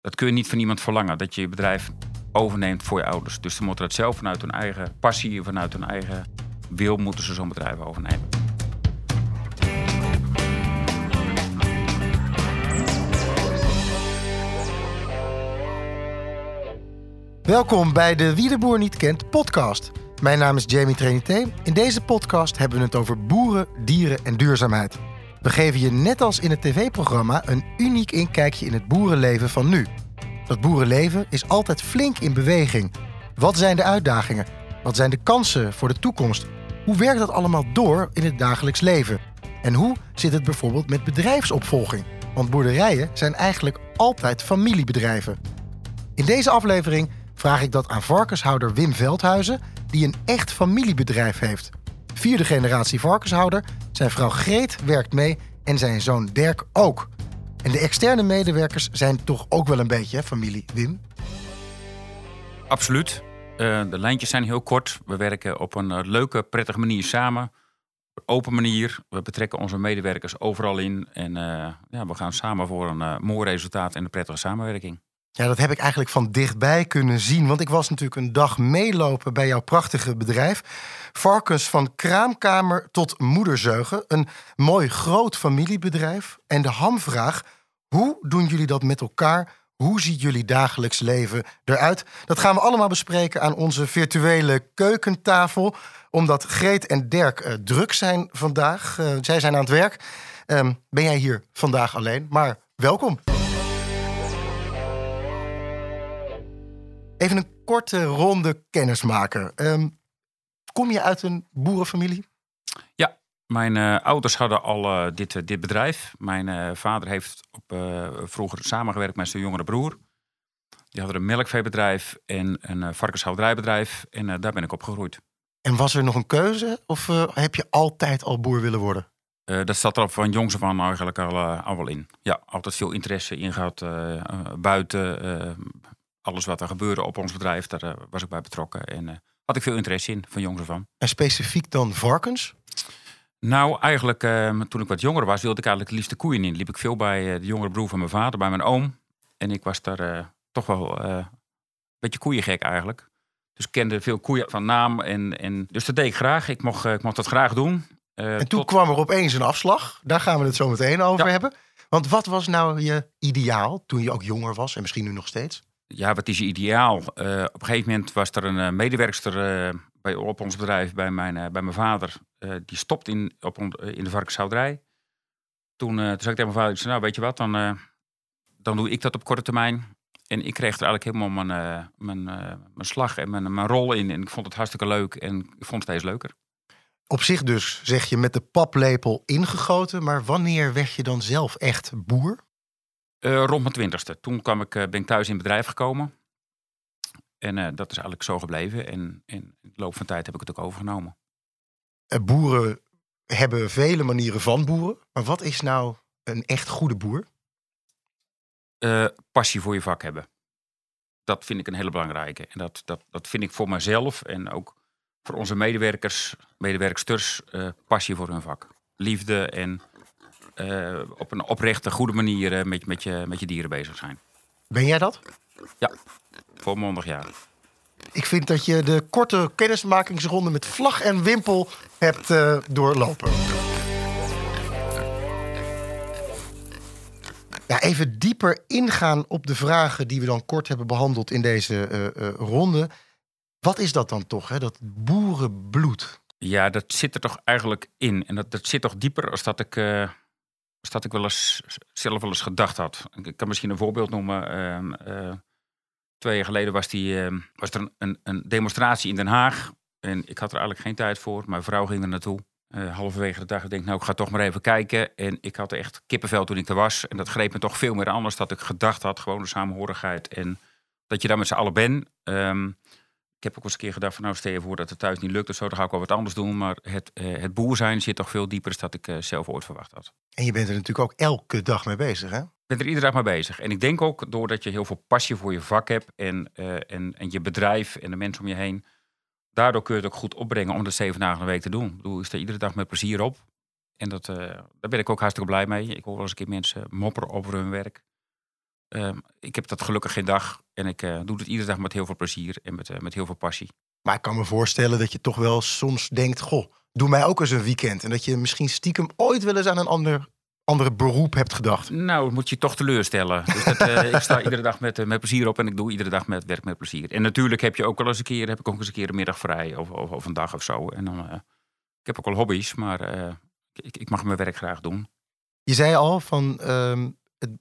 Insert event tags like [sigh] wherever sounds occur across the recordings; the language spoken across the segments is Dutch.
dat kun je niet van iemand verlangen. Dat je je bedrijf overneemt voor je ouders. Dus ze moeten dat zelf vanuit hun eigen passie, vanuit hun eigen wil, moeten ze zo'n bedrijf overnemen. Welkom bij de Wie de Boer niet kent podcast. Mijn naam is Jamie Trinité. In deze podcast hebben we het over boeren, dieren en duurzaamheid. We geven je net als in het tv-programma een uniek inkijkje in het boerenleven van nu. Dat boerenleven is altijd flink in beweging. Wat zijn de uitdagingen? Wat zijn de kansen voor de toekomst? Hoe werkt dat allemaal door in het dagelijks leven? En hoe zit het bijvoorbeeld met bedrijfsopvolging? Want boerderijen zijn eigenlijk altijd familiebedrijven. In deze aflevering vraag ik dat aan varkenshouder Wim Veldhuizen, die een echt familiebedrijf heeft. Vierde generatie varkenshouder, zijn vrouw Greet werkt mee en zijn zoon Dirk ook. En de externe medewerkers zijn toch ook wel een beetje familie, Wim? Absoluut. Uh, de lijntjes zijn heel kort. We werken op een uh, leuke, prettige manier samen. Op een open manier. We betrekken onze medewerkers overal in. En uh, ja, we gaan samen voor een mooi resultaat en een prettige samenwerking. Ja, dat heb ik eigenlijk van dichtbij kunnen zien. Want ik was natuurlijk een dag meelopen bij jouw prachtige bedrijf. Varkens van kraamkamer tot moederzeugen. Een mooi groot familiebedrijf. En de hamvraag: hoe doen jullie dat met elkaar? Hoe ziet jullie dagelijks leven eruit? Dat gaan we allemaal bespreken aan onze virtuele keukentafel. Omdat Greet en Dirk uh, druk zijn vandaag. Uh, zij zijn aan het werk. Um, ben jij hier vandaag alleen? Maar welkom. Even een korte ronde kennismaken. Um, kom je uit een boerenfamilie? Ja, mijn uh, ouders hadden al uh, dit, uh, dit bedrijf. Mijn vader heeft op, vroeger samengewerkt met zijn jongere broer. Die hadden een melkveebedrijf en een varkenshouderijbedrijf. En daar ben ik opgegroeid. En was er nog een keuze? Of heb je altijd al boer willen worden? dat zat er van jongs af aan eigenlijk al, al wel in. Ja, altijd veel interesse in gehad. buiten, alles wat er gebeurde op ons bedrijf, daar uh, was ik bij betrokken. En uh, had ik veel interesse in, van jongs af aan. En specifiek dan varkens? Nou, eigenlijk uh, toen ik wat jonger was, wilde ik eigenlijk het liefst de koeien in. Liep ik veel bij de jongere broer van mijn vader, bij mijn oom. En ik was daar toch wel een beetje koeiengek eigenlijk. Dus ik kende veel koeien van naam. En, en, dus dat deed ik graag. Ik mocht, ik mocht dat graag doen. en toen kwam er opeens een afslag. Daar gaan we het zo meteen over hebben. Want wat was nou je ideaal toen je ook jonger was en misschien nu nog steeds? Ja, wat is je ideaal? Uh, op een gegeven moment was er een uh, medewerkster uh, bij, op ons bedrijf bij mijn, bij mijn vader. die stopt in, op in de varkenshouderij. Toen, toen zei ik tegen mijn vader, ik zei, nou weet je wat, dan, dan doe ik dat op korte termijn. En ik kreeg er eigenlijk helemaal mijn, mijn, mijn slag en mijn, mijn rol in. En ik vond het hartstikke leuk en ik vond het steeds leuker. Op zich dus, zeg je, met de paplepel ingegoten. Maar wanneer werd je dan zelf echt boer? Uh, rond mijn twintigste. Toen kwam ik, uh, ben ik thuis in het bedrijf gekomen. En uh, dat is eigenlijk zo gebleven. En, in de loop van tijd heb ik het ook overgenomen. boeren hebben vele manieren van boeren. Maar wat is nou een echt goede boer? passie voor je vak hebben. Dat vind ik een hele belangrijke. En dat, dat, dat vind ik voor mezelf en ook voor onze medewerkers, medewerksters, passie voor hun vak. Liefde en uh, op een oprechte, goede manier uh, met, met, je, met je dieren bezig zijn. Ben jij dat? Ja, volmondig ja. Ik vind dat je de korte kennismakingsronde met vlag en wimpel hebt uh, doorlopen. Ja, even dieper ingaan op de vragen die we dan kort hebben behandeld in deze ronde. Wat is dat dan toch, hè? dat boerenbloed? Ja, dat zit er toch eigenlijk in. En dat, dat zit toch dieper als dat ik dat ik wel eens zelf wel eens gedacht had. Ik kan misschien een voorbeeld noemen. Ehm, eh, twee jaar geleden was, die, ehm, was er een, een, demonstratie in Den Haag. En ik had er eigenlijk geen tijd voor. Mijn vrouw ging er naartoe. Uh, halverwege de dag, ik nou, ik ga toch maar even kijken. En ik had echt kippenvel toen ik er was. En dat greep me toch veel meer anders dan ik gedacht had. Gewoon de samenhorigheid. En dat je daar met z'n allen bent. Um, ik heb ook eens een keer gedacht van nou stel je voor dat het thuis niet lukt of zo, dan ga ik wel wat anders doen. Maar het, uh, het boer zijn zit toch veel dieper dan ik uh, zelf ooit verwacht had. En je bent er natuurlijk ook elke dag mee bezig hè? Ik ben er iedere dag mee bezig. En ik denk ook doordat je heel veel passie voor je vak hebt en, uh, en, en je bedrijf en de mensen om je heen. Daardoor kun je het ook goed opbrengen om de zeven dagen een week te doen. Ik bedoel, ik sta iedere dag met plezier op. En dat, daar ben ik ook hartstikke blij mee. Ik hoor wel eens een keer mensen mopperen over hun werk. Ehm, ik heb dat gelukkig geen dag. En ik eh, doe het iedere dag met heel veel plezier en met, eh, met heel veel passie. Maar ik kan me voorstellen dat je toch wel soms denkt: Goh, doe mij ook eens een weekend. En dat je misschien stiekem ooit wel eens aan een ander, andere beroep hebt gedacht. Nou, moet je toch teleurstellen. Dus dat, eh, ik sta iedere dag met, met plezier op en ik doe iedere dag met werk met plezier. En natuurlijk heb je ook wel eens een keer, heb ik ook eens een keer een middag vrij of, of, of een dag of zo. En dan, ik heb ook wel hobby's, maar ik, ik mag mijn werk graag doen. Je zei al van ehm,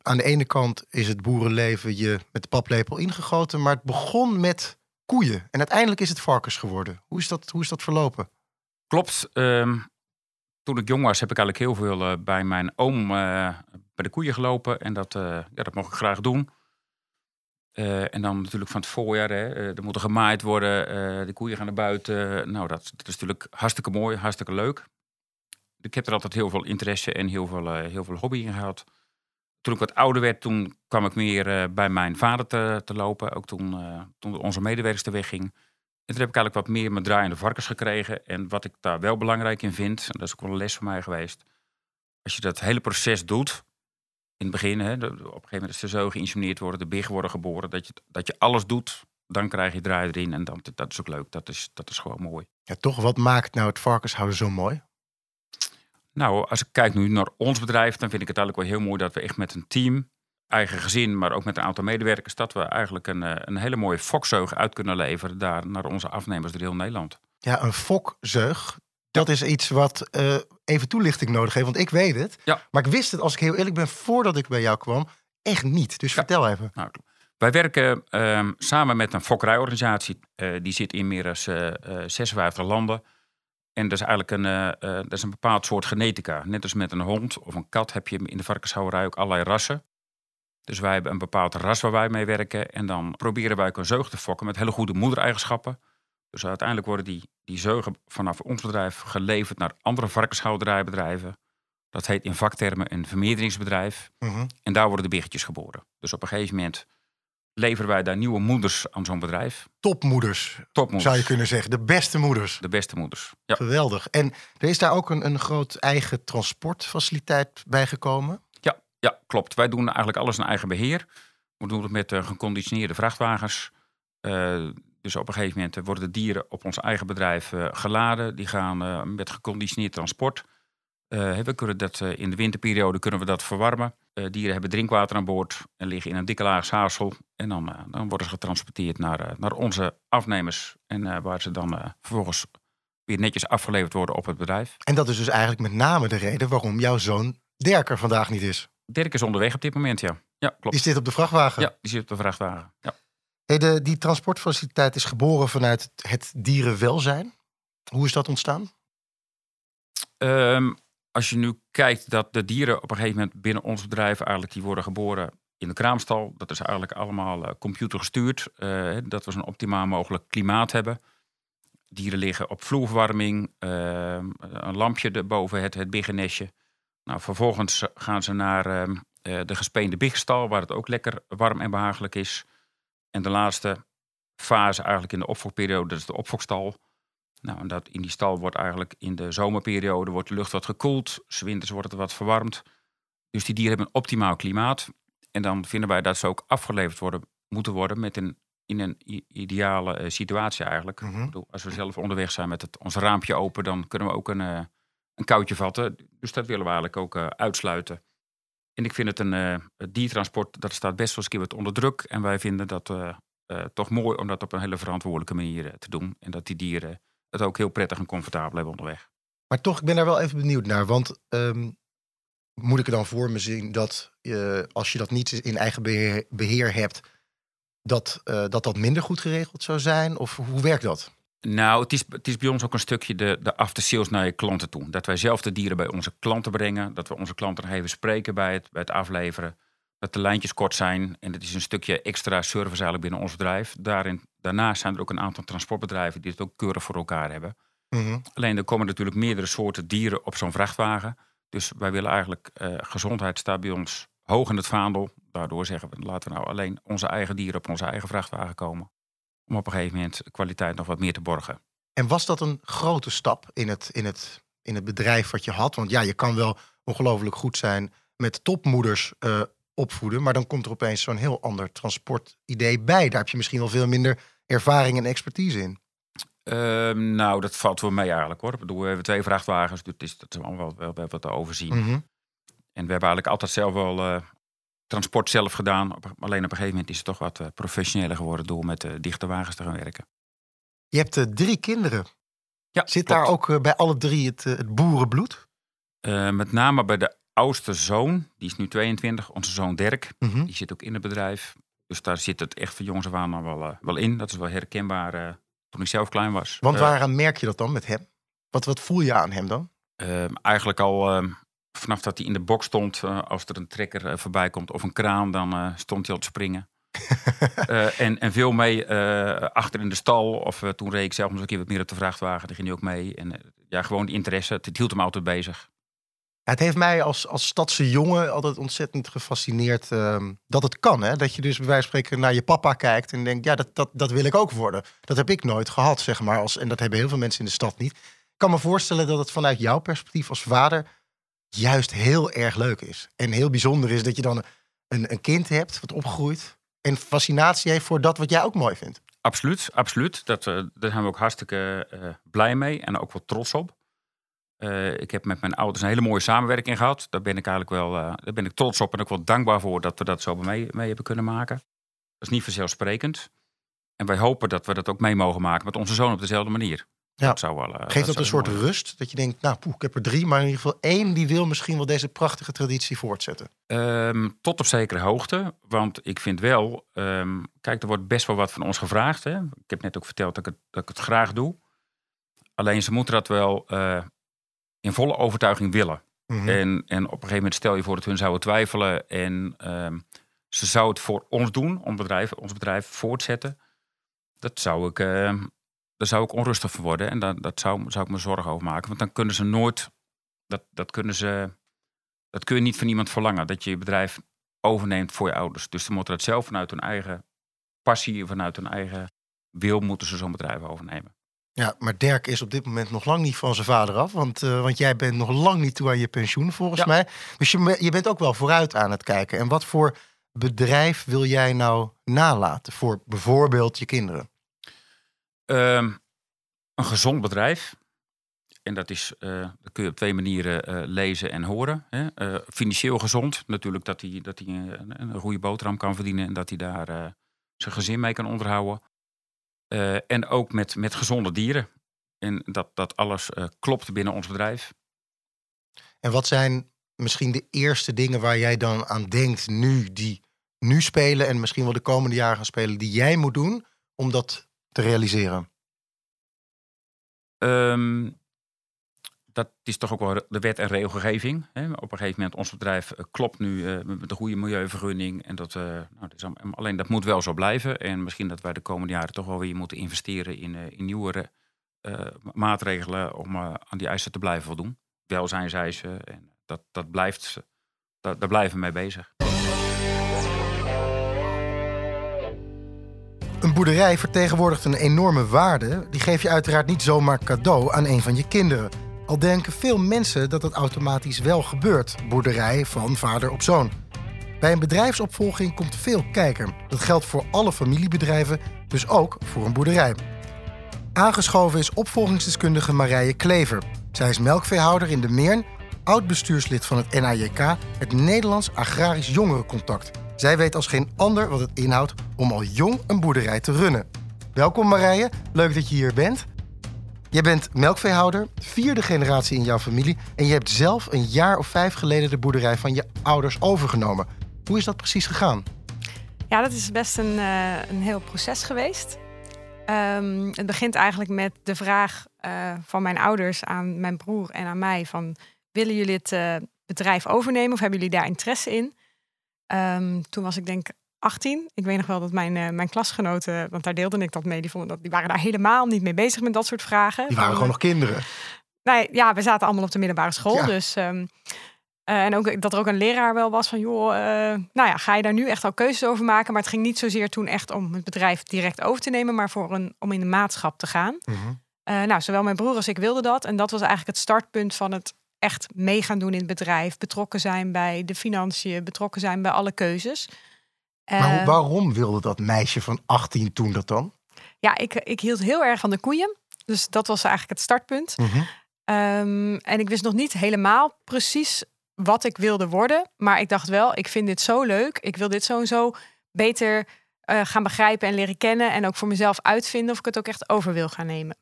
aan de ene kant is het boerenleven je met de paplepel ingegoten, maar het begon met koeien en uiteindelijk is het varkens geworden. Hoe is dat, hoe is dat verlopen? Klopt. Ehm, toen ik jong was, heb ik eigenlijk heel veel uh, bij mijn oom uh, bij de koeien gelopen. En dat, uh, ja, dat mocht ik graag doen. en dan natuurlijk van het voorjaar, hè, er moet gemaaid worden, de koeien gaan naar buiten. Nou, dat, dat, is natuurlijk hartstikke mooi, hartstikke leuk. Ik heb er altijd heel veel interesse en heel veel, heel veel hobby in gehad toen ik wat ouder werd, toen kwam ik meer uh, bij mijn vader te, te lopen. Ook toen, uh, toen onze medewerkster wegging. En toen heb ik eigenlijk wat meer mijn draaiende varkens gekregen. En wat ik daar wel belangrijk in vind, en dat is ook wel een les voor mij geweest. Als je dat hele proces doet, in het begin, hè, op een gegeven moment is de zo geïnsemineerd worden, de big worden geboren, dat je, dat je alles doet, dan krijg je draai erin. En dan, dat is ook leuk, dat is, dat is gewoon mooi. Ja, toch, wat maakt nou het varkenshouden zo mooi? Nou, als ik kijk nu naar ons bedrijf, dan vind ik het eigenlijk wel heel mooi dat we echt met een team, eigen gezin, maar ook met een aantal medewerkers, dat we eigenlijk een, eh, een hele mooie fokzeug uit kunnen leveren daar naar onze afnemers door heel Nederland. Ja, een fokzeug. Dat is iets wat uh, even toelichting nodig heeft, want ik weet het. Ja. Maar ik wist het, als ik heel eerlijk ben, voordat ik bij jou kwam, echt niet. Dus vertel even. Nou, wij werken uh, samen met een fokkerijorganisatie. Uh, die zit in meer dan 56 landen. En dat is eigenlijk een, uh, dat is een bepaald soort genetica. Net als met een hond of een kat heb je in de varkenshouderij ook allerlei rassen. Dus wij hebben een bepaald ras waar wij mee werken. En dan proberen wij ook een zeug te fokken met hele goede moedereigenschappen. Dus uiteindelijk worden die, die zeugen vanaf ons bedrijf geleverd naar andere varkenshouderijbedrijven. Dat heet in vaktermen een vermeerderingsbedrijf. Mhm. En daar worden de biggetjes geboren. Dus op een gegeven moment leveren wij daar nieuwe moeders aan zo'n bedrijf. Topmoeders, Topmoeders. zou je kunnen zeggen. De beste moeders. De beste moeders. Ja. Geweldig. En er is daar ook een, een groot eigen transportfaciliteit bij gekomen. Ja, ja, klopt. Wij doen eigenlijk alles in eigen beheer. We doen het met uh, geconditioneerde vrachtwagens. Uh, dus op een gegeven moment worden de dieren op ons eigen bedrijf uh, geladen. Die gaan met geconditioneerd transport. We kunnen dat, in de winterperiode kunnen we dat verwarmen. dieren hebben drinkwater aan boord en liggen in een dikke laag zaarsel. En dan, dan worden ze getransporteerd naar, naar onze afnemers. En waar ze dan vervolgens weer netjes afgeleverd worden op het bedrijf. En dat is dus eigenlijk met name de reden waarom jouw zoon Dirk er vandaag niet is. Dirk is onderweg op dit moment, ja. Ja, klopt. Die zit op de vrachtwagen? Ja, die zit op de vrachtwagen, ja. Hey, de, die transportfaciliteit is geboren vanuit het dierenwelzijn. Hoe is dat ontstaan? Um, als je nu kijkt dat de dieren op een gegeven moment binnen ons bedrijf eigenlijk die worden geboren in de kraamstal. Dat is eigenlijk allemaal uh, computergestuurd. Uh, dat we zo'n optimaal mogelijk klimaat hebben. Dieren liggen op vloerverwarming, uh, een lampje boven het, het biggennestje. Nou, vervolgens gaan ze naar ehm, de gespeende biggestal, waar het ook lekker warm en behagelijk is. En de laatste fase eigenlijk in de opfokperiode, dat is de opfokstal. Nou, en dat, in die stal wordt eigenlijk in de zomerperiode wordt de lucht wat gekoeld. S winters wordt het wat verwarmd. Dus die dieren hebben een optimaal klimaat. En dan vinden wij dat ze ook afgeleverd worden, moeten worden met een, in een ideale uh, situatie eigenlijk. Mhm. Ik bedoel, als we zelf onderweg zijn met het, ons raampje open, dan kunnen we ook een, uh, een koudje vatten. Dus dat willen we eigenlijk ook uh, uitsluiten. En ik vind het een het diertransport, dat staat best wel eens een keer wat onder druk. En wij vinden dat toch mooi om dat op een hele verantwoordelijke manier te doen. En dat die dieren het ook heel prettig en comfortabel hebben onderweg. Maar toch, ik ben daar wel even benieuwd naar. Want um, moet ik er dan voor me zien dat uh, als je dat niet in eigen beheer, beheer hebt, dat, uh, dat dat minder goed geregeld zou zijn? Of hoe werkt dat? Nou, het is, het is bij ons ook een stukje de, de after-sales naar je klanten toe. Dat wij zelf de dieren bij onze klanten brengen. Dat we onze klanten nog even spreken bij het, bij het afleveren. Dat de lijntjes kort zijn. En het is een stukje extra service eigenlijk binnen ons bedrijf. Daarin, daarnaast zijn er ook een aantal transportbedrijven die het ook keurig voor elkaar hebben. Mm -hmm. Alleen er komen natuurlijk meerdere soorten dieren op zo'n vrachtwagen. Dus wij willen eigenlijk, uh, gezondheid staat bij ons hoog in het vaandel. Daardoor zeggen we, laten we nou alleen onze eigen dieren op onze eigen vrachtwagen komen. Om op een gegeven moment de kwaliteit nog wat meer te borgen. En was dat een grote stap in het, in het, in het bedrijf wat je had? Want ja, je kan wel ongelooflijk goed zijn met topmoeders uh, opvoeden. Maar dan komt er opeens zo'n heel ander transportidee bij. Daar heb je misschien wel veel minder ervaring en expertise in. Ehm, nou, dat valt wel mee eigenlijk hoor. Ik bedoel, we hebben twee vrachtwagens, dus het is, dat is allemaal wel, wel, wat te overzien. Mhm. En we hebben eigenlijk altijd zelf wel eh, transport zelf gedaan. Alleen op een gegeven moment is het toch wat eh, professioneler geworden door met uh, dichte wagens te gaan werken. Je hebt eh, drie kinderen. Ja, Zit klopt. daar ook eh, bij alle drie het, eh, het boerenbloed? Eh, met name bij de oudste zoon, die is nu 22, onze zoon Dirk. Mhm. Die zit ook in het bedrijf. Dus daar zit het echt van jongens af aan wel, eh, wel in. Dat is wel herkenbaar eh, toen ik zelf klein was. Want Eh, waaraan merk je dat dan met hem? Wat, wat voel je aan hem dan? Ehm, eigenlijk al ehm, vanaf dat hij in de box stond, als er een trekker voorbij komt of een kraan, dan stond hij al te springen. [laughs] En, en veel mee achter in de stal. Of toen reed ik zelf nog een keer wat meer op de vrachtwagen. Daar ging hij ook mee. En ja, gewoon die interesse. Het hield hem altijd bezig. Het heeft mij als, als stadse jongen altijd ontzettend gefascineerd ehm, dat het kan. Hè? Dat je dus bij wijze van spreken naar je papa kijkt en denkt, ja, dat, dat, dat wil ik ook worden. Dat heb ik nooit gehad, zeg maar. Als, en dat hebben heel veel mensen in de stad niet. Ik kan me voorstellen dat het vanuit jouw perspectief als vader juist heel erg leuk is. En heel bijzonder is dat je dan een, een kind hebt wat opgroeit en fascinatie heeft voor dat wat jij ook mooi vindt. Absoluut, absoluut. Dat, eh, daar zijn we ook hartstikke eh, blij mee en ook wel trots op. Eh, ik heb met mijn ouders een hele mooie samenwerking gehad. Daar ben ik eigenlijk wel eh, daar ben ik trots op en ook wel dankbaar voor dat we dat zo mee, mee hebben kunnen maken. Dat is niet vanzelfsprekend. En wij hopen dat we dat ook mee mogen maken met onze zoon op dezelfde manier. Ja. Dat zou wel, eh, Geeft dat, een soort mooi rust? Dat je denkt, nou, poeh, ik heb er drie, maar in ieder geval één die wil misschien wel deze prachtige traditie voortzetten. Ehm, tot op zekere hoogte. Want ik vind wel, ehm, kijk, er wordt best wel wat van ons gevraagd. Hè? Ik heb net ook verteld dat ik het, dat ik het graag doe. Alleen ze moeten dat wel in volle overtuiging willen. Mhm. En, en op een gegeven moment stel je voor dat hun zouden twijfelen. En ehm, ze zou het voor ons doen, ons bedrijf, ons bedrijf voortzetten. Dat zou ik, ehm, daar zou ik onrustig van worden. En dat, dat zou, zou ik me zorgen over maken. Want dan kunnen ze nooit, dat, dat kunnen ze, dat kun je niet van iemand verlangen. Dat je je bedrijf overneemt voor je ouders. Dus ze moeten dat zelf vanuit hun eigen passie, vanuit hun eigen wil, moeten ze zo'n bedrijf overnemen. Ja, maar Dirk is op dit moment nog lang niet van zijn vader af. Want, eh, want jij bent nog lang niet toe aan je pensioen, volgens Ja. mij. Dus je, je bent ook wel vooruit aan het kijken. En wat voor bedrijf wil jij nou nalaten voor bijvoorbeeld je kinderen? Ehm, een gezond bedrijf. En dat, is, eh, dat kun je op twee manieren eh, lezen en horen. Hè. Financieel gezond, natuurlijk dat hij, dat hij een, een goede boterham kan verdienen en dat hij daar zijn gezin mee kan onderhouden. Eh, en ook met, met gezonde dieren. En dat, dat alles eh, klopt binnen ons bedrijf. En wat zijn misschien de eerste dingen waar jij dan aan denkt nu, die nu spelen en misschien wel de komende jaren gaan spelen, die jij moet doen om dat te realiseren? Ehm, dat is toch ook wel de wet en regelgeving. Hè. Op een gegeven moment, ons bedrijf eh, klopt nu eh, met de goede milieuvergunning. En dat, eh, nou, alleen dat moet wel zo blijven. En misschien dat wij de komende jaren toch wel weer moeten investeren in, eh, in nieuwere maatregelen om aan die eisen te blijven voldoen. Welzijnseisen. En dat, dat blijft, dat, daar blijven we mee bezig. Een boerderij vertegenwoordigt een enorme waarde. Die geef je uiteraard niet zomaar cadeau aan een van je kinderen. Al denken veel mensen dat dat automatisch wel gebeurt. Boerderij van vader op zoon. Bij een bedrijfsopvolging komt veel kijken. Dat geldt voor alle familiebedrijven, dus ook voor een boerderij. Aangeschoven is opvolgingsdeskundige Marije Klever. Zij is melkveehouder in de Meern, oud-bestuurslid van het NAJK, het Nederlands Agrarisch Jongerencontact. Zij weet als geen ander wat het inhoudt om al jong een boerderij te runnen. Welkom Marije, leuk dat je hier bent. Je bent melkveehouder, vierde generatie in jouw familie... en je hebt zelf een jaar of vijf geleden de boerderij van je ouders overgenomen. Hoe is dat precies gegaan? Ja, dat is best een, eh, een heel proces geweest. Ehm, het begint eigenlijk met de vraag eh, van mijn ouders aan mijn broer en aan mij: van willen jullie het eh, bedrijf overnemen of hebben jullie daar interesse in? Ehm, toen was ik denk 18. Ik weet nog wel dat mijn, eh, mijn klasgenoten, want daar deelde ik dat mee, die, vonden dat, die waren daar helemaal niet mee bezig met dat soort vragen. Die waren gewoon nog kinderen. Nee, ja, we zaten allemaal op de middelbare school. Ja. Dus, ehm, eh, en ook dat er ook een leraar wel was van, joh, eh, nou ja, ga je daar nu echt al keuzes over maken? Maar het ging niet zozeer toen echt om het bedrijf direct over te nemen, maar voor een, om in de maatschap te gaan. Mhm. Nou, zowel mijn broer als ik wilden dat. En dat was eigenlijk het startpunt van het echt mee gaan doen in het bedrijf, betrokken zijn bij de financiën, betrokken zijn bij alle keuzes. Maar Eh, waarom wilde dat meisje van 18 toen dat dan? ja, ik, ik hield heel erg van de koeien. Dus dat was eigenlijk het startpunt. Mhm. Ehm, en ik wist nog niet helemaal precies wat ik wilde worden. Maar ik dacht wel, ik vind dit zo leuk. Ik wil dit zo en zo beter eh, gaan begrijpen en leren kennen. En ook voor mezelf uitvinden of ik het ook echt over wil gaan nemen.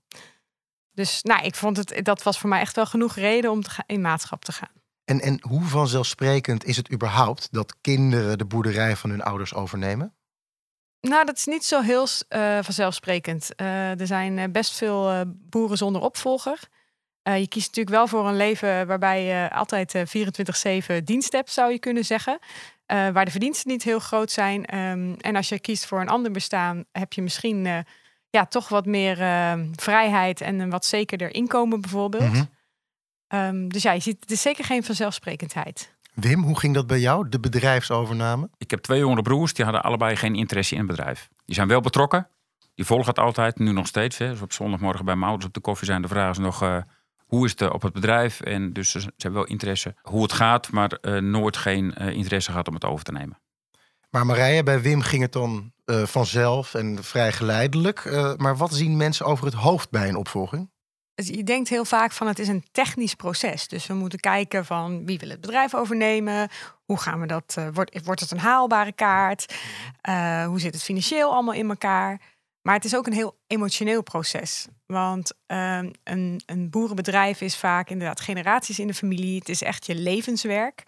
Dus nou, ik vond het, dat was voor mij echt wel genoeg reden om te gaan, in maatschap te gaan. En, en hoe vanzelfsprekend is het überhaupt dat kinderen de boerderij van hun ouders overnemen? Nou, dat is niet zo heel eh, vanzelfsprekend. Eh, er zijn eh, best veel boeren zonder opvolger. Je kiest natuurlijk wel voor een leven waarbij je altijd eh 24-7 dienst hebt, zou je kunnen zeggen. Waar de verdiensten niet heel groot zijn. Ehm, en als je kiest voor een ander bestaan, heb je misschien ja, toch wat meer eh, vrijheid en een wat zekerder inkomen bijvoorbeeld. Mhm. Ehm, dus ja, je ziet, het is zeker geen vanzelfsprekendheid. Wim, hoe ging dat bij jou, de bedrijfsovername? Ik heb twee jongere broers, die hadden allebei geen interesse in het bedrijf. Die zijn wel betrokken. Die volgen het altijd, nu nog steeds. Hè. Dus op zondagmorgen bij mijn ouders op de koffie zijn de vragen nog... eh, hoe is het eh, op het bedrijf? En dus ze, ze hebben wel interesse hoe het gaat... maar eh, nooit geen eh, interesse gehad om het over te nemen. Maar Marije, bij Wim ging het dan eh, vanzelf en vrij geleidelijk. Eh, maar wat zien mensen over het hoofd bij een opvolging? Dus je denkt heel vaak van het is een technisch proces. Dus we moeten kijken van wie wil het bedrijf overnemen? Hoe gaan we dat? eh, wordt, wordt het een haalbare kaart? Eh, hoe zit het financieel allemaal in elkaar? Maar het is ook een heel emotioneel proces. Want ehm, een, een boerenbedrijf is vaak inderdaad generaties in de familie. Het is echt je levenswerk.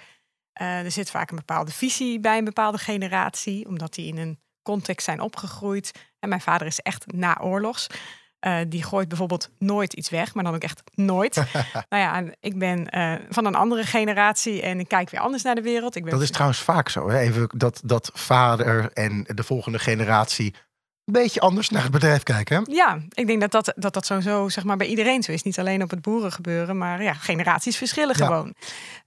Eh, er zit vaak een bepaalde visie bij een bepaalde generatie, omdat die in een context zijn opgegroeid. En mijn vader is echt naoorlogs. Eh, die gooit bijvoorbeeld nooit iets weg, maar dan ook echt nooit. [laughs] nou ja, ik ben eh, van een andere generatie en ik kijk weer anders naar de wereld. Ik ben Dat is trouwens vaak zo. Hè? Even dat, dat vader en de volgende generatie een beetje anders naar het bedrijf kijken. hè? Ja, ik denk dat dat, dat, dat sowieso zeg maar, bij iedereen zo is. Niet alleen op het boerengebeuren, maar ja, generaties verschillen Ja. gewoon.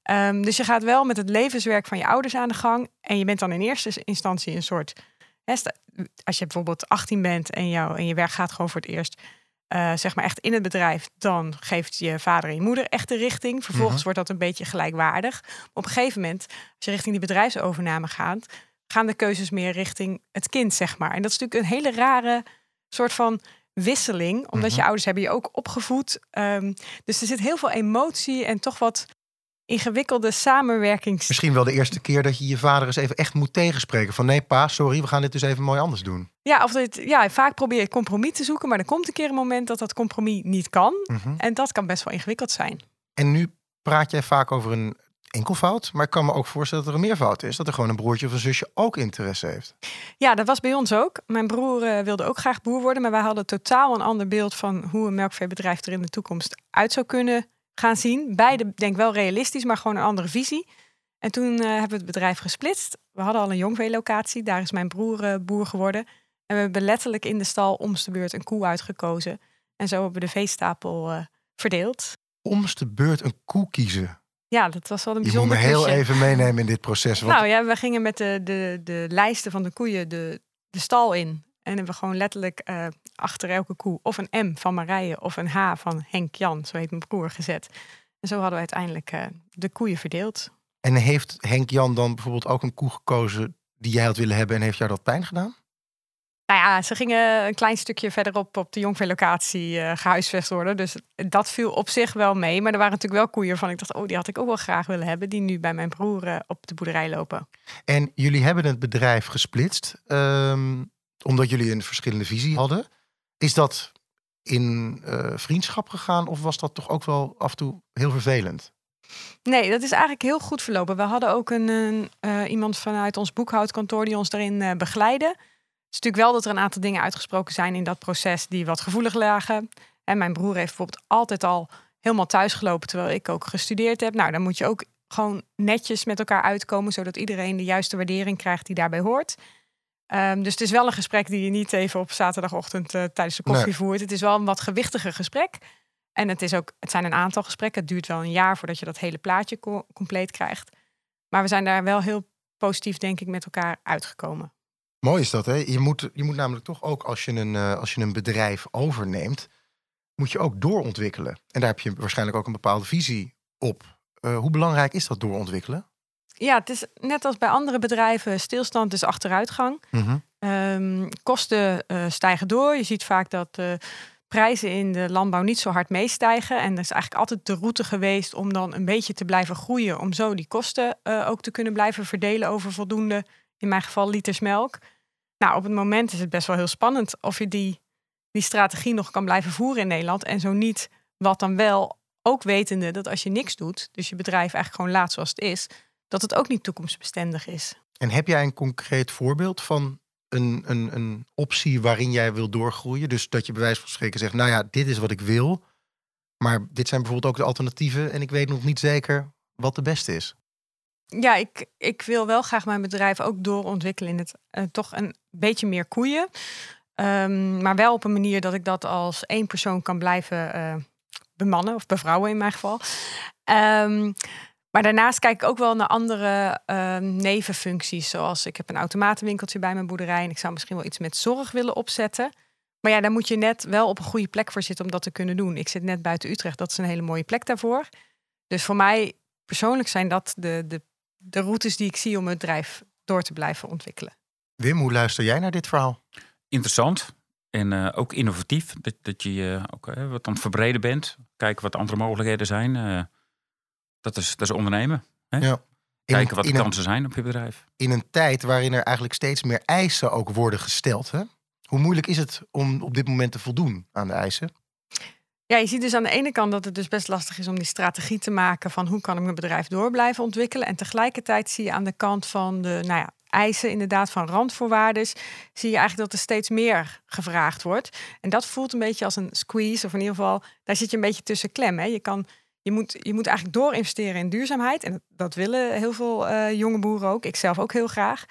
Ehm, dus je gaat wel met het levenswerk van je ouders aan de gang. En je bent dan in eerste instantie een soort... Als je bijvoorbeeld 18 bent en, jou, en je werk gaat gewoon voor het eerst... eh, zeg maar echt in het bedrijf, dan geeft je vader en je moeder echt de richting. Vervolgens Mhm. wordt dat een beetje gelijkwaardig. Op een gegeven moment, als je richting die bedrijfsovername gaat, gaan de keuzes meer richting het kind, zeg maar. En dat is natuurlijk een hele rare soort van wisseling, omdat Mhm. je ouders hebben je ook opgevoed. Ehm, dus er zit heel veel emotie en toch wat ingewikkelde samenwerkings. Misschien wel de eerste keer dat je je vader eens even echt moet tegenspreken. Van nee pa, sorry, we gaan dit dus even mooi anders doen. Ja, of dit, ja, vaak probeer je compromis te zoeken, maar er komt een keer een moment dat dat compromis niet kan. Mhm. En dat kan best wel ingewikkeld zijn. En nu praat jij vaak over een enkelvoud. Maar ik kan me ook voorstellen dat er een meervoud is. Dat er gewoon een broertje of een zusje ook interesse heeft. Ja, dat was bij ons ook. Mijn broer eh, wilde ook graag boer worden, maar wij hadden totaal een ander beeld van hoe een melkveebedrijf er in de toekomst uit zou kunnen gaan zien. Beide denk ik wel realistisch, maar gewoon een andere visie. En toen eh, hebben we het bedrijf gesplitst. We hadden al een jongveelocatie, daar is mijn broer eh, boer geworden. En we hebben letterlijk in de stal om's de beurt een koe uitgekozen. En zo hebben we de veestapel eh, verdeeld. Omst de beurt een koe kiezen. Ja, dat was wel een Je moet me bijzonder heel even meenemen in dit proces. Want Nou ja, we gingen met de, de, de lijsten van de koeien de, de stal in. En hebben we gewoon letterlijk eh, achter elke koe of een M van Marije of een H van Henk Jan, zo heet mijn broer, gezet. En zo hadden we uiteindelijk eh, de koeien verdeeld. En heeft Henk Jan dan bijvoorbeeld ook een koe gekozen die jij had willen hebben en heeft jou dat pijn gedaan? Nou ja, ze gingen een klein stukje verderop op de jongveelocatie eh gehuisvest worden. Dus dat viel op zich wel mee. Maar er waren natuurlijk wel koeien van ik dacht, oh, die had ik ook wel graag willen hebben. Die nu bij mijn broer op de boerderij lopen. En jullie hebben het bedrijf gesplitst ehm, omdat jullie een verschillende visie hadden. Is dat in eh, vriendschap gegaan of was dat toch ook wel af en toe heel vervelend? Nee, dat is eigenlijk heel goed verlopen. We hadden ook een, eh, iemand vanuit ons boekhoudkantoor die ons daarin eh begeleidde. Het is natuurlijk wel dat er een aantal dingen uitgesproken zijn in dat proces die wat gevoelig lagen. En mijn broer heeft bijvoorbeeld altijd al helemaal thuis gelopen terwijl ik ook gestudeerd heb. Nou, dan moet je ook gewoon netjes met elkaar uitkomen, zodat iedereen de juiste waardering krijgt die daarbij hoort. Ehm, dus het is wel een gesprek die je niet even op zaterdagochtend eh, tijdens de koffie Nee. voert. Het is wel een wat gewichtiger gesprek. En het, is ook, het zijn een aantal gesprekken. Het duurt wel een jaar voordat je dat hele plaatje co- compleet krijgt. Maar we zijn daar wel heel positief, denk ik, met elkaar uitgekomen. Mooi is dat, hè? Je moet, je moet namelijk toch ook, als je, een, eh, als je een bedrijf overneemt, moet je ook doorontwikkelen. En daar heb je waarschijnlijk ook een bepaalde visie op. Uh, hoe belangrijk is dat doorontwikkelen? Ja, het is net als bij andere bedrijven, stilstand is achteruitgang. Mm kosten uh, stijgen door. Je ziet vaak dat uh, prijzen in de landbouw niet zo hard meestijgen. En dat is eigenlijk altijd de route geweest om dan een beetje te blijven groeien. Om zo die kosten uh, ook te kunnen blijven verdelen over voldoende, in mijn geval, liters melk. Nou, op het moment is het best wel heel spannend of je die, die strategie nog kan blijven voeren in Nederland. En zo niet, wat dan wel, ook wetende dat als je niks doet, dus je bedrijf eigenlijk gewoon laat zoals het is, dat het ook niet toekomstbestendig is. En heb jij een concreet voorbeeld van een, een, een optie waarin jij wil doorgroeien? Dus dat je bij wijze van spreken zegt, nou ja, dit is wat ik wil. Maar dit zijn bijvoorbeeld ook de alternatieven en ik weet nog niet zeker wat de beste is. Ja, ik, ik wil wel graag mijn bedrijf ook doorontwikkelen in het uh, toch een beetje meer koeien. Um, maar wel op een manier dat ik dat als één persoon kan blijven uh, bemannen, of bevrouwen in mijn geval. Um, maar daarnaast kijk ik ook wel naar andere uh, nevenfuncties. Zoals ik heb een automatenwinkeltje bij mijn boerderij. En ik zou misschien wel iets met zorg willen opzetten. Maar ja, daar moet je net wel op een goede plek voor zitten om dat te kunnen doen. Ik zit net buiten Utrecht. Dat is een hele mooie plek daarvoor. Dus voor mij persoonlijk zijn dat de, de, de routes die ik zie om het bedrijf door te blijven ontwikkelen. Wim, hoe luister jij naar dit verhaal? Interessant. En uh, ook innovatief. Dat, dat je uh, ook uh, wat aan het verbreden bent. Kijken wat andere mogelijkheden zijn. Dat is, dat is ondernemen. Hè? Ja. Kijken wat de kansen zijn op je bedrijf. In een tijd waarin er eigenlijk steeds meer eisen ook worden gesteld. Hè? Hoe moeilijk is het om op dit moment te voldoen aan de eisen? Ja, je ziet dus aan de ene kant dat het dus best lastig is om die strategie te maken van hoe kan ik mijn bedrijf door blijven ontwikkelen. En tegelijkertijd zie je aan de kant van de nou ja, eisen, inderdaad van randvoorwaarden, zie je eigenlijk dat er steeds meer gevraagd wordt. En dat voelt een beetje als een squeeze, of in ieder geval, daar zit je een beetje tussen klem. Hè? Je kan je moet, je moet eigenlijk doorinvesteren in duurzaamheid. En dat, willen heel veel uh, jonge boeren ook. Ik zelf ook heel graag.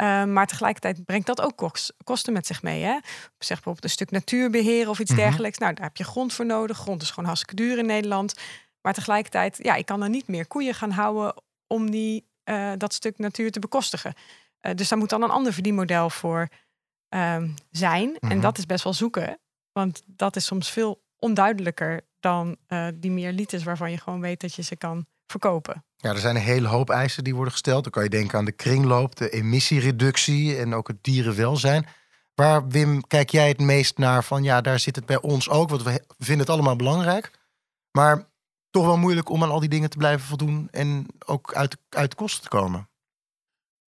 Uh, maar tegelijkertijd brengt dat ook kosten met zich mee. Hè? Zeg bijvoorbeeld een stuk natuurbeheer of iets mhm. dergelijks. Nou, daar heb je grond voor nodig. Grond is gewoon hartstikke duur in Nederland. Maar tegelijkertijd, ja, ik kan er niet meer koeien gaan houden om die, uh, dat stuk natuur te bekostigen. dus daar moet dan een ander verdienmodel voor ehm, zijn. En mhm. dat is best wel zoeken. Want dat is soms veel onduidelijker dan uh, die meer liters waarvan je gewoon weet dat je ze kan verkopen. Ja, er zijn een hele hoop eisen die worden gesteld. Dan kan je denken aan de kringloop, de emissiereductie en ook het dierenwelzijn. Waar, Wim, kijk jij het meest naar van ja, daar zit het bij ons ook, want we vinden het allemaal belangrijk. Maar toch wel moeilijk om aan al die dingen te blijven voldoen en ook uit, uit de kosten te komen.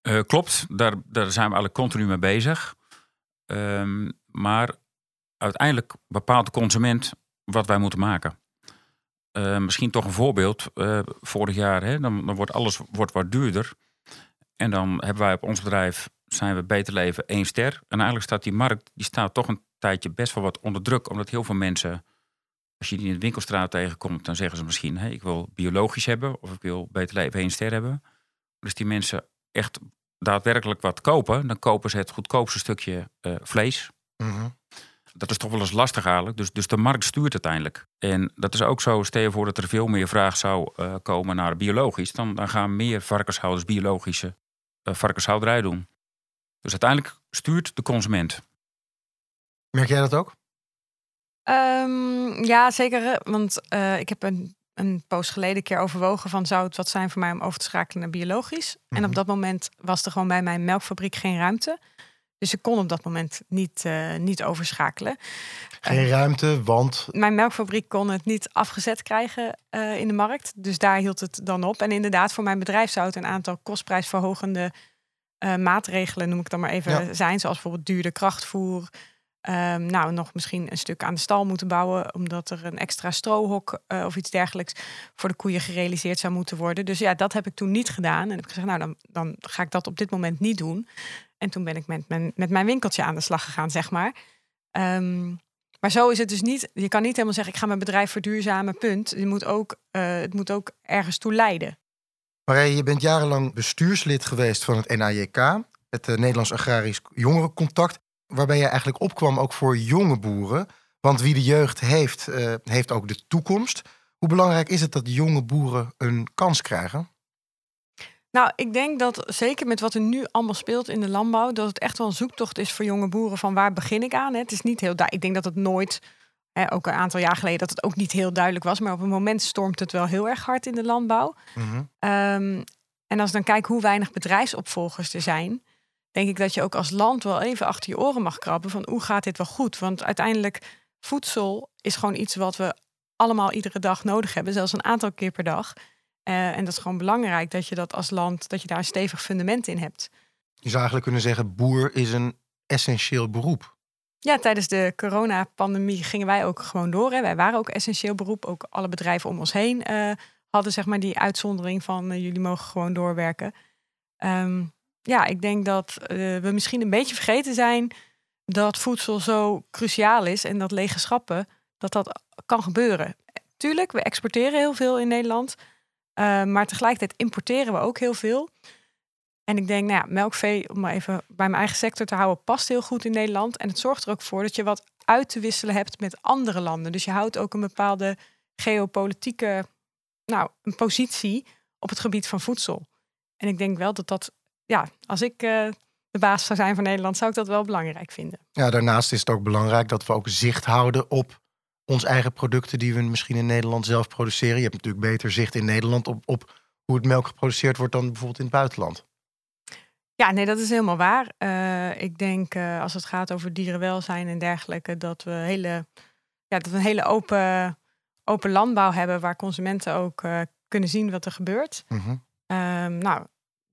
Uh, klopt, daar, daar zijn we alle continu mee bezig. Um, maar uiteindelijk bepaalt de consument wat wij moeten maken. Uh, misschien toch een voorbeeld. Uh, vorig jaar, hè, dan, dan, wordt alles wordt wat duurder. En dan hebben wij op ons bedrijf, zijn we Beter Leven één ster. En eigenlijk staat die markt, die staat toch een tijdje best wel wat onder druk. Omdat heel veel mensen, als je die in de winkelstraat tegenkomt, dan zeggen ze misschien, hey, ik wil biologisch hebben. Of ik wil Beter Leven één ster hebben. Dus die mensen echt daadwerkelijk wat kopen, dan kopen ze het goedkoopste stukje uh, vlees. Mm dat is toch wel eens lastig eigenlijk. Dus, dus de markt stuurt uiteindelijk. En dat is ook zo, stel je voor dat er veel meer vraag zou uh, komen naar biologisch. Dan, dan gaan meer varkenshouders biologische uh, varkenshouderij doen. Dus uiteindelijk stuurt de consument. Merk jij dat ook? Um, ja, zeker. Want uh, ik heb een, een poos geleden een keer overwogen van zou het wat zijn voor mij om over te schakelen naar biologisch. En op mhm. dat moment was er gewoon bij mijn melkfabriek geen ruimte. Dus ik kon op dat moment niet, uh, niet overschakelen. Geen uh, ruimte, want. Mijn melkfabriek kon het niet afgezet krijgen uh, in de markt. Dus daar hield het dan op. En inderdaad, voor mijn bedrijf zou het een aantal kostprijsverhogende maatregelen, noem ik dan maar even, ja. zijn. Zoals bijvoorbeeld duurder krachtvoer. Um, nou, nog misschien een stuk aan de stal moeten bouwen, omdat er een extra strohok of iets dergelijks voor de koeien gerealiseerd zou moeten worden. Dus ja, dat heb ik toen niet gedaan. En heb ik gezegd, nou, dan, dan ga ik dat op dit moment niet doen. En toen ben ik met mijn, met mijn winkeltje aan de slag gegaan, zeg maar. Um, maar zo is het dus niet. Je kan niet helemaal zeggen: ik ga mijn bedrijf verduurzamen, punt. Je moet ook, uh, het moet ook ergens toe leiden. Marije, je bent jarenlang bestuurslid geweest van het NAJK, het uh, Nederlands Agrarisch Jongerencontact, waarbij je eigenlijk opkwam ook voor jonge boeren. Want wie de jeugd heeft, uh, heeft ook de toekomst. Hoe belangrijk is het dat jonge boeren een kans krijgen? Nou, ik denk dat zeker met wat er nu allemaal speelt in de landbouw, dat het echt wel een zoektocht is voor jonge boeren van waar begin ik aan. Het is niet heel daar. Ik denk dat het nooit hè, ook een aantal jaar geleden dat het ook niet heel duidelijk was. Maar op een moment stormt het wel heel erg hard in de landbouw. Mhm. Ehm, en als ik dan kijk hoe weinig bedrijfsopvolgers er zijn, denk ik dat je ook als land wel even achter je oren mag krabben van hoe gaat dit wel goed? Want uiteindelijk voedsel is gewoon iets wat we allemaal iedere dag nodig hebben, zelfs een aantal keer per dag. Eh, en dat is gewoon belangrijk dat je dat als land, dat je daar een stevig fundament in hebt. Je zou eigenlijk kunnen zeggen, boer is een essentieel beroep. Ja, tijdens de coronapandemie gingen wij ook gewoon door. Hè. Wij waren ook essentieel beroep. Ook alle bedrijven om ons heen eh, hadden zeg maar die uitzondering van eh, jullie mogen gewoon doorwerken. Ehm, ja, ik denk dat eh, we misschien een beetje vergeten zijn dat voedsel zo cruciaal is en dat lege schappen, dat dat kan gebeuren. Tuurlijk, we exporteren heel veel in Nederland, eh, maar tegelijkertijd importeren we ook heel veel. En ik denk, nou ja, melkvee, om maar even bij mijn eigen sector te houden, past heel goed in Nederland. En het zorgt er ook voor dat je wat uit te wisselen hebt met andere landen. Dus je houdt ook een bepaalde geopolitieke nou, een positie op het gebied van voedsel. En ik denk wel dat dat, ja, als ik eh, de baas zou zijn van Nederland, zou ik dat wel belangrijk vinden. Ja, daarnaast is het ook belangrijk dat we ook zicht houden op ons eigen producten die we misschien in Nederland zelf produceren. Je hebt natuurlijk beter zicht in Nederland op, op hoe het melk geproduceerd wordt dan bijvoorbeeld in het buitenland. Ja, nee, dat is helemaal waar. Eh, ik denk eh, als het gaat over dierenwelzijn en dergelijke, dat we, hele, ja, dat we een hele open, open landbouw hebben waar consumenten ook kunnen zien wat er gebeurt. Mhm. Ehm, nou,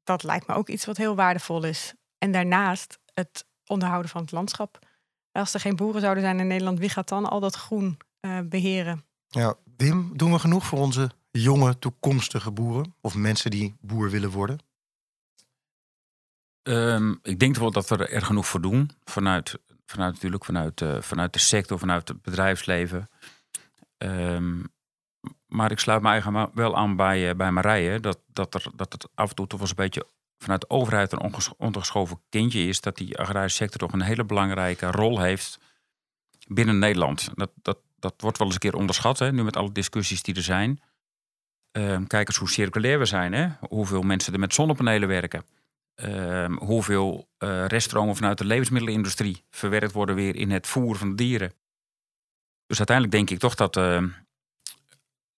dat lijkt me ook iets wat heel waardevol is. En daarnaast het onderhouden van het landschap. Als er geen boeren zouden zijn in Nederland, wie gaat dan al dat groen eh, beheren? Ja, Wim, doen we genoeg voor onze jonge toekomstige boeren? Of mensen die boer willen worden? Ehm, ik denk wel dat we er genoeg voor doen. Vanuit, vanuit natuurlijk vanuit, eh, vanuit de sector, vanuit het bedrijfsleven. Ehm, maar ik sluit me eigenlijk wel aan bij, eh, bij Marije. Dat, dat, er, dat het af en toe toch wel eens een beetje vanuit de overheid een ondergeschoven kindje is. Dat die agrarische sector toch een hele belangrijke rol heeft binnen Nederland. Dat, dat, dat wordt wel eens een keer onderschat, hè, nu met alle discussies die er zijn. Ehm, kijk eens hoe circulair we zijn. Hè? Hoeveel mensen er met zonnepanelen werken. Ehm, hoeveel eh, reststromen vanuit de levensmiddelenindustrie verwerkt worden weer in het voer van de dieren. Dus uiteindelijk denk ik toch dat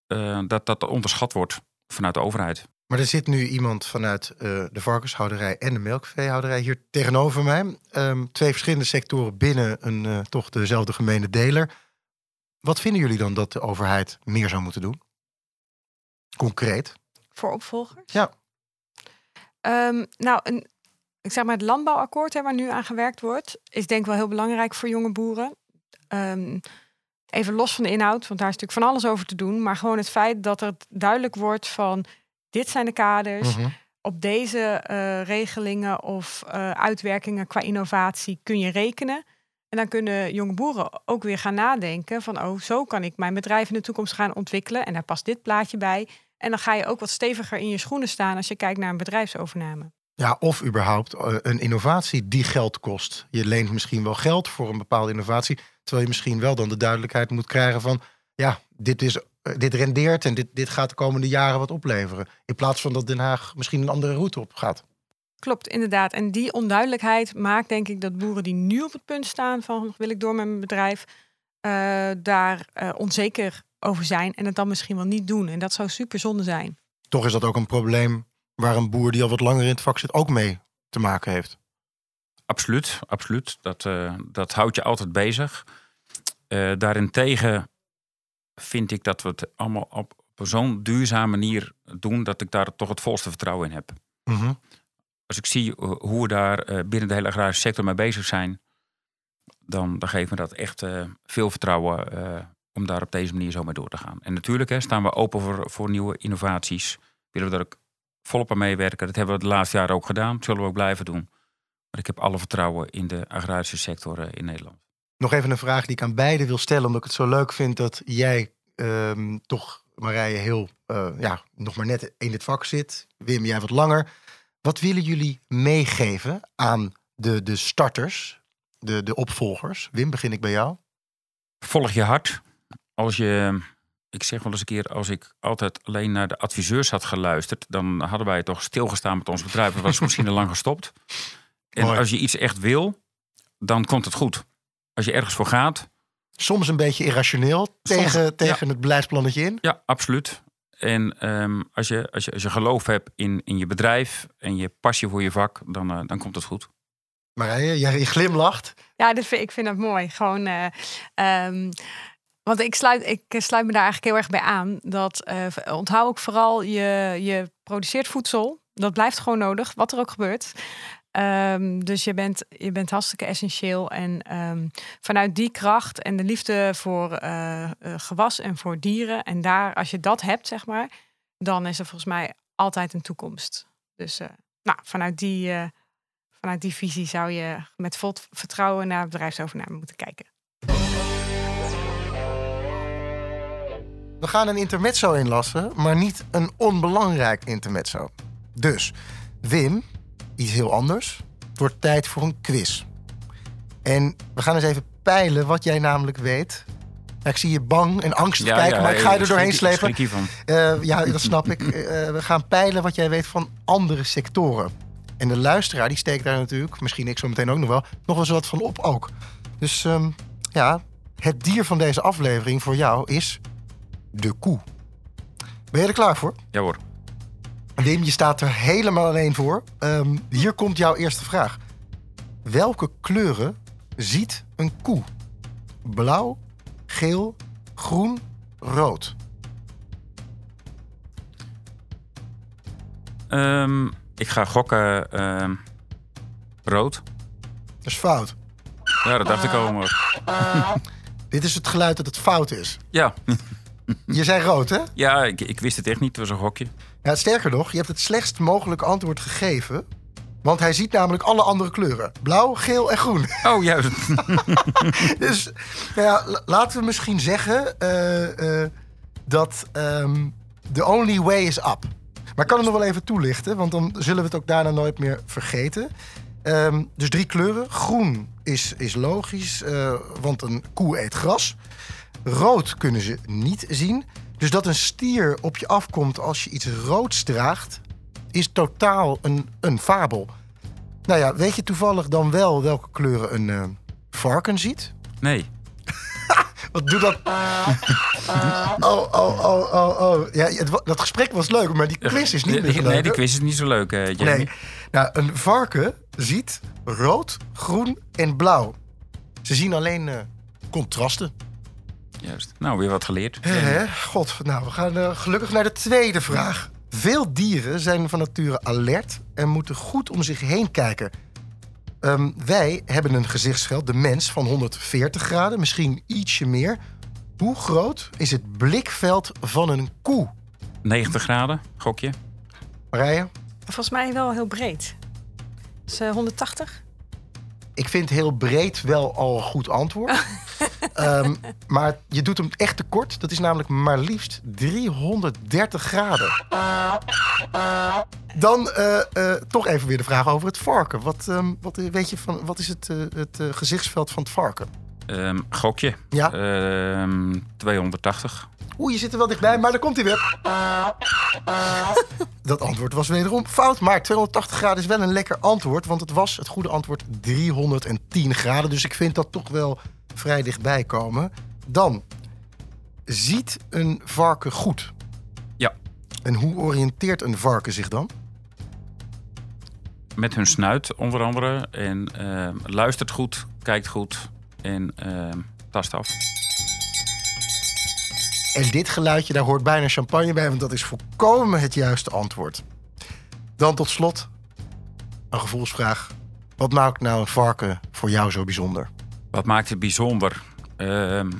eh, dat, dat onderschat wordt vanuit de overheid. Maar er zit nu iemand vanuit eh, de varkenshouderij en de melkveehouderij hier tegenover mij. Ehm, twee verschillende sectoren binnen een eh, toch dezelfde gemene deler. Wat vinden jullie dan dat de overheid meer zou moeten doen? Concreet. Voor opvolgers? Ja. Ehm, nou, een, ik zeg maar het landbouwakkoord hè, waar nu aan gewerkt wordt, is denk ik wel heel belangrijk voor jonge boeren. Ehm, even los van de inhoud, want daar is natuurlijk van alles over te doen. Maar gewoon het feit dat het duidelijk wordt van dit zijn de kaders. Mhm. Op deze eh, regelingen of eh, uitwerkingen qua innovatie kun je rekenen. En dan kunnen jonge boeren ook weer gaan nadenken van oh, zo kan ik mijn bedrijf in de toekomst gaan ontwikkelen. En daar past dit plaatje bij. En dan ga je ook wat steviger in je schoenen staan als je kijkt naar een bedrijfsovername. Ja, of überhaupt eh, een innovatie die geld kost. Je leent misschien wel geld voor een bepaalde innovatie. Terwijl je misschien wel dan de duidelijkheid moet krijgen van... ja, dit, is, eh, dit rendeert en dit, dit gaat de komende jaren wat opleveren. In plaats van dat Den Haag misschien een andere route op gaat. Klopt, inderdaad. En die onduidelijkheid maakt denk ik dat boeren die nu op het punt staan van wil ik door met mijn bedrijf, eh, daar eh, onzeker over zijn en het dan misschien wel niet doen. En dat zou super zonde zijn. Toch is dat ook een probleem waar een boer die al wat langer in het vak zit ook mee te maken heeft. Absoluut, absoluut. Dat, eh, dat houdt je altijd bezig. Eh daarentegen vind ik dat we het allemaal op zo'n duurzame manier doen dat ik daar toch het volste vertrouwen in heb. Mhm. Als ik zie eh, hoe we daar binnen de hele agrarische sector mee bezig zijn, dan, dan geeft me dat echt veel vertrouwen om daar op deze manier zo mee door te gaan. En natuurlijk hè, staan we open voor, voor nieuwe innovaties. Willen we daar ook volop aan meewerken. Dat hebben we de laatste jaren ook gedaan. Dat zullen we ook blijven doen. Maar ik heb alle vertrouwen in de agrarische sector eh, in Nederland. Nog even een vraag die ik aan beiden wil stellen, omdat ik het zo leuk vind dat jij ehm, toch, Marije, heel, eh, ja, nog maar net in dit vak zit. Wim, jij wat langer. Wat willen jullie meegeven aan de, de starters, de, de opvolgers? Wim, begin ik bij jou. Volg je hart. Als je, ik zeg wel eens een keer, als ik altijd alleen naar de adviseurs had geluisterd, dan hadden wij toch stilgestaan met ons bedrijf. We was misschien [laughs] al lang gestopt. En Mooi. als je iets echt wil, dan komt het goed. Als je ergens voor gaat, Soms een beetje irrationeel tegen, tegen het beleidsplannetje in. Ja, absoluut. En ehm, als, je, als, je, als je geloof hebt in, in je bedrijf en je passie voor je vak, dan, uh, dan komt het goed. Marije, jij glimlacht. Ja, dat vind, ik vind dat mooi. Gewoon, uh, um, want ik sluit, ik sluit me daar eigenlijk heel erg bij aan. Dat uh, onthoud ook vooral, je, je produceert voedsel. Dat blijft gewoon nodig, wat er ook gebeurt. Um, dus je bent, je bent hartstikke essentieel. En um, vanuit die kracht en de liefde voor uh, uh, gewas en voor dieren. En daar, als je dat hebt, zeg maar, dan is er volgens mij altijd een toekomst. Dus uh, nou, vanuit die, vanuit die visie zou je met vol vertrouwen naar bedrijfsovername moeten kijken. We gaan een intermezzo inlassen, maar niet een onbelangrijk intermezzo. Dus, Wim, iets heel anders. Het wordt tijd voor een quiz. En we gaan eens even peilen wat jij namelijk weet. Ja, ik zie je bang en angstig Ja, kijken, ja, maar ik ga je er doorheen slepen. Eh, ja, dat snap ik. Eh, we gaan peilen wat jij weet van andere sectoren. En de luisteraar, die steekt daar natuurlijk, misschien ik zo meteen ook nog wel, nog wel eens wat van op ook. Dus ehm, ja, het dier van deze aflevering voor jou is de koe. Ben je er klaar voor? Ja hoor. Wim, je staat er helemaal alleen voor. Ehm, hier komt jouw eerste vraag. Welke kleuren ziet een koe? Blauw, geel, groen, rood. Ehm, ik ga gokken ehm, rood. Dat is fout. Ja, dat dacht ik al. Maar... [laughs] Dit is het geluid dat het fout is. Ja, Je zei rood, hè? ja ik, ik wist het echt niet. Het was een gokje. Ja, sterker nog, je hebt het slechtst mogelijke antwoord gegeven. Want hij ziet namelijk alle andere kleuren. Blauw, geel en groen. Oh, juist. [laughs] Dus nou ja, la- laten we misschien zeggen eh, eh, dat ehm the only way is up. Maar ik kan het nog wel even toelichten, want dan zullen we het ook daarna nooit meer vergeten. Ehm, dus drie kleuren. Groen is, is logisch, eh, want een koe eet gras. Rood kunnen ze niet zien. Dus dat een stier op je afkomt als je iets roods draagt, is totaal een, een fabel. Nou ja, weet je toevallig dan wel welke kleuren een eh, varken ziet? Nee. [laughs] Wat doe dat? [laughs] Oh, oh, oh, oh, oh. Ja, het dat gesprek was leuk, maar die quiz is niet meer Nee, leuk, die quiz is niet zo leuk, eh Jamie. Nee. Nou, een varken ziet rood, groen en blauw. Ze zien alleen eh, contrasten. Juist. Nou, weer wat geleerd. Hè? God, nou, we gaan eh, gelukkig naar de tweede vraag. Veel dieren zijn van nature alert en moeten goed om zich heen kijken. Ehm, wij hebben een gezichtsveld, de mens, van 140 graden, misschien ietsje meer. Hoe groot is het blikveld van een koe? 90 graden, gokje. Marije? Volgens mij wel heel breed. Dus eh, 180? Ik vind heel breed wel al een goed antwoord. [laughs] Ehm, maar je doet hem echt tekort. Dat is namelijk maar liefst 330 graden. Dan eh, eh, toch even weer de vraag over het varken. Wat, ehm, wat, weet je van, wat is het, eh, het eh, gezichtsveld van het varken? Ehm, gokje. Ja. Ehm, 280. Oeh, je zit er wel dichtbij, maar daar komt hij weer. [laughs] Dat antwoord was wederom fout. Maar 280 graden is wel een lekker antwoord. Want het was het goede antwoord 310 graden. Dus ik vind dat toch wel vrij dichtbij komen. Dan, ziet een varken goed? Ja. En hoe oriënteert een varken zich dan? Met hun snuit onder andere. En ehm, luistert goed, kijkt goed en ehm, tast af. En dit geluidje, daar hoort bijna champagne bij, want dat is volkomen het juiste antwoord. Dan tot slot een gevoelsvraag. Wat maakt nou een varken voor jou zo bijzonder? Wat maakt het bijzonder? Ehm,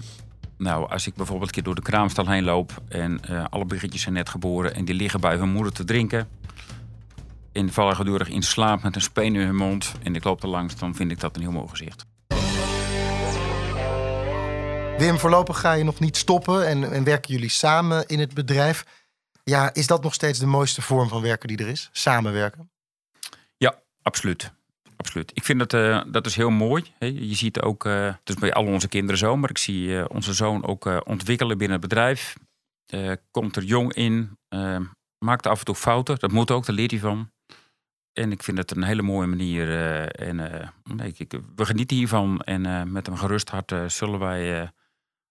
nou, als ik bijvoorbeeld een keer door de kraamstal heen loop en eh, alle biggetjes zijn net geboren en die liggen bij hun moeder te drinken. En vallen gedurig in slaap met een speen in hun mond en ik loop er langs, dan vind ik dat een heel mooi gezicht. Wim, voorlopig ga je nog niet stoppen en, en werken jullie samen in het bedrijf. Ja, is dat nog steeds de mooiste vorm van werken die er is? Samenwerken? Ja, absoluut. Absoluut. Ik vind dat, eh, dat is heel mooi. Je ziet ook, eh, het is bij al onze kinderen zo, maar ik zie eh, onze zoon ook ontwikkelen binnen het bedrijf. Komt er jong in, maakt af en toe fouten. Dat moet ook, daar leert hij van. En ik vind het een hele mooie manier. en nee, ik, we genieten hiervan. En met een gerust hart zullen wij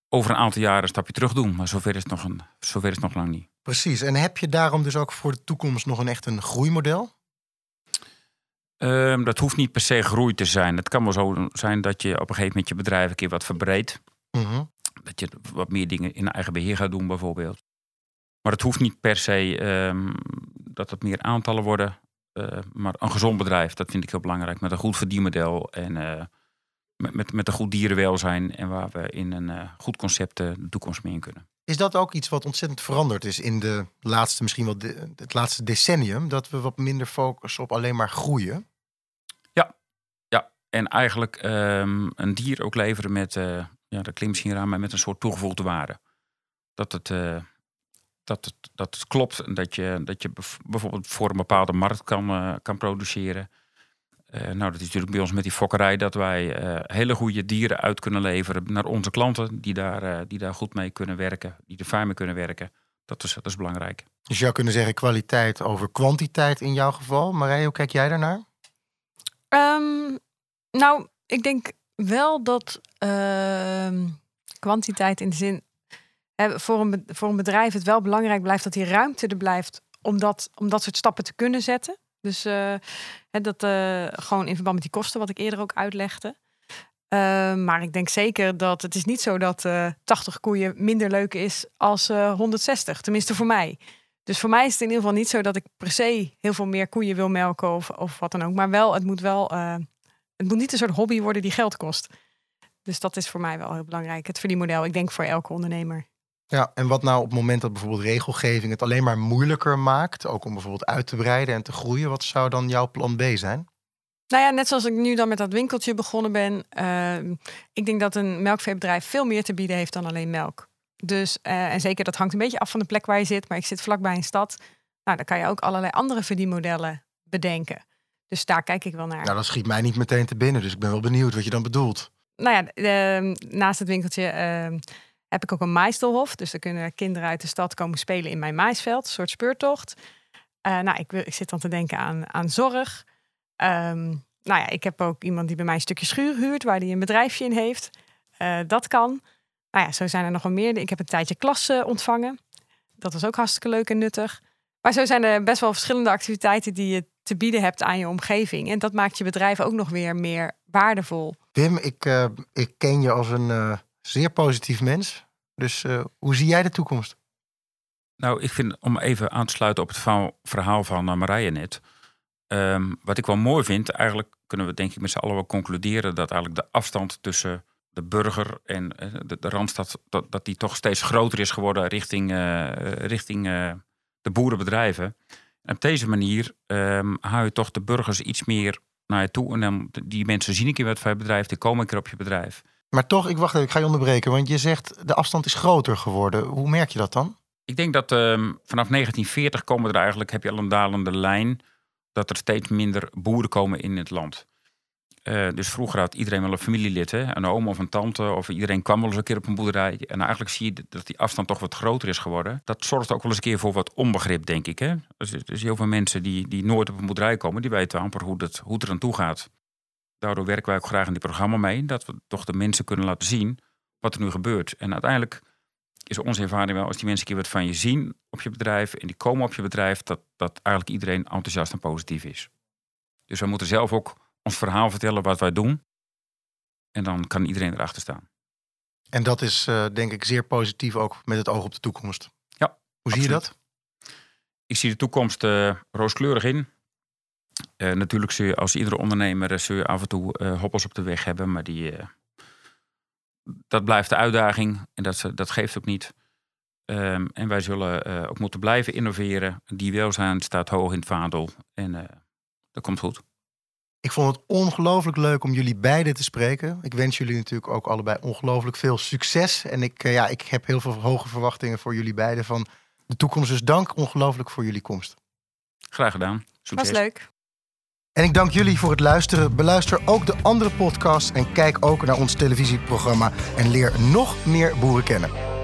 over een aantal jaren een stapje terug doen. Maar zover is het nog, een, zover is het nog lang niet. Precies. En heb je daarom dus ook voor de toekomst nog een echt een groeimodel? Ehm, dat hoeft niet per se groei te zijn. Het kan wel zo zijn dat je op een gegeven moment je bedrijf een keer wat verbreedt. Mhm. Dat je wat meer dingen in eigen beheer gaat doen, bijvoorbeeld. Maar het hoeft niet per se ehm, dat het meer aantallen worden. Eh, maar een gezond bedrijf, dat vind ik heel belangrijk. Met een goed verdienmodel en eh, met, met, met een goed dierenwelzijn. En waar we in een eh, goed concept eh, de toekomst mee in kunnen. Is dat ook iets wat ontzettend veranderd is in de laatste, misschien wel de, het laatste decennium? Dat we wat minder focussen op alleen maar groeien? Ja, en eigenlijk ehm, een dier ook leveren met, eh ja, dat klinkt misschien raar, maar met een soort toegevoegde waarde. Dat het, dat het, dat het klopt en dat je, dat je bijvoorbeeld voor een bepaalde markt kan, kan produceren. Eh, nou, dat is natuurlijk bij ons met die fokkerij dat wij eh, hele goede dieren uit kunnen leveren naar onze klanten die daar, eh, die daar goed mee kunnen werken, die er fijn mee kunnen werken. Dat is, dat is belangrijk. Dus je zou kunnen zeggen kwaliteit over kwantiteit in jouw geval. Marije, hoe kijk jij daarnaar? Ehm, nou, ik denk wel dat ehm, kwantiteit in de zin... Hè, voor, een, voor een bedrijf het wel belangrijk blijft dat die ruimte er blijft... om dat, om dat soort stappen te kunnen zetten. Dus eh, dat eh, gewoon in verband met die kosten, wat ik eerder ook uitlegde. Ehm, maar ik denk zeker dat het is niet zo dat eh 80 koeien minder leuk is als eh 160. Tenminste voor mij. Dus voor mij is het in ieder geval niet zo dat ik per se heel veel meer koeien wil melken of, of wat dan ook. Maar wel, het moet wel, eh, het moet niet een soort hobby worden die geld kost. Dus dat is voor mij wel heel belangrijk. Het verdienmodel, ik denk voor elke ondernemer. Ja, en wat nou op het moment dat bijvoorbeeld regelgeving het alleen maar moeilijker maakt, ook om bijvoorbeeld uit te breiden en te groeien, wat zou dan jouw plan B zijn? Nou ja, net zoals ik nu dan met dat winkeltje begonnen ben. ehm, ik denk dat een melkveebedrijf veel meer te bieden heeft dan alleen melk. Dus, eh, en zeker dat hangt een beetje af van de plek waar je zit. Maar ik zit vlakbij een stad. Nou, dan kan je ook allerlei andere verdienmodellen bedenken. Dus daar kijk ik wel naar. Nou, dat schiet mij niet meteen te binnen, dus ik ben wel benieuwd wat je dan bedoelt. nou ja, ehm, naast het winkeltje ehm, heb ik ook een maaistelhof. Dus dan kunnen kinderen uit de stad komen spelen in mijn maisveld. Een soort speurtocht. Eh, nou, ik, wil, ik zit dan te denken aan, aan zorg. Ehm, nou ja, ik heb ook iemand die bij mij een stukje schuur huurt... waar die een bedrijfje in heeft. Eh, dat kan. Nou ja, zo zijn er nog wel meer. Ik heb een tijdje klassen ontvangen. Dat was ook hartstikke leuk en nuttig. Maar zo zijn er best wel verschillende activiteiten... die je te bieden hebt aan je omgeving. En dat maakt je bedrijf ook nog weer meer waardevol. Wim, ik, eh, ik ken je als een zeer positief mens. Dus eh, hoe zie jij de toekomst? Nou, ik vind, om even aan te sluiten op het verhaal- van eh, Marije net. Ehm, wat ik wel mooi vind, eigenlijk kunnen we denk ik met z'n allen wel concluderen dat eigenlijk de afstand tussen de burger en eh, de, Randstad, dat, die toch steeds groter is geworden richting, richting de boerenbedrijven. En op deze manier hou je toch de burgers iets meer naar je toe. En die mensen zien een keer wat je bedrijf, die komen een keer op je bedrijf. Maar toch, ik wacht even, ik ga je onderbreken, want je zegt de afstand is groter geworden. Hoe merk je dat dan? Ik denk dat ehm, vanaf 1940 komen er eigenlijk, heb je al een dalende lijn, dat er steeds minder boeren komen in het land. Eh, dus vroeger had iedereen wel een familielid, hè? een oom of een tante, of iedereen kwam wel eens een keer op een boerderij. En eigenlijk zie je dat die afstand toch wat groter is geworden. Dat zorgt ook wel eens een keer voor wat onbegrip, denk ik. Hè? Dus, dus heel veel mensen die, die nooit op een boerderij komen, die weten amper hoe, dat, hoe het er aan toe gaat. Daardoor werken wij ook graag in dit programma mee, dat we toch de mensen kunnen laten zien wat er nu gebeurt. En uiteindelijk is onze ervaring wel, als die mensen een keer wat van je zien op je bedrijf en die komen op je bedrijf, dat, dat eigenlijk iedereen enthousiast en positief is. Dus we moeten zelf ook ons verhaal vertellen wat wij doen. En dan kan iedereen erachter staan. En dat is eh, denk ik zeer positief ook met het oog op de toekomst. Ja, Hoe zie je dat? Ik zie de toekomst eh, rooskleurig in. Eh, natuurlijk zul je als iedere ondernemer eh, zul je af en toe eh, hoppels op de weg hebben, maar die, eh, dat blijft de uitdaging en dat, dat geeft ook niet. Ehm, en wij zullen eh, ook moeten blijven innoveren. Die welzijn staat hoog in het vaandel en eh, dat komt goed. Ik vond het ongelooflijk leuk om jullie beiden te spreken. Ik wens jullie natuurlijk ook allebei ongelooflijk veel succes. En ik, ja, ik heb heel veel hoge verwachtingen voor jullie beiden van de toekomst. Dus dank ongelooflijk voor jullie komst. Graag gedaan. Succes. Was leuk. En ik dank jullie voor het luisteren. Beluister ook de andere podcasts en kijk ook naar ons televisieprogramma en leer nog meer boeren kennen.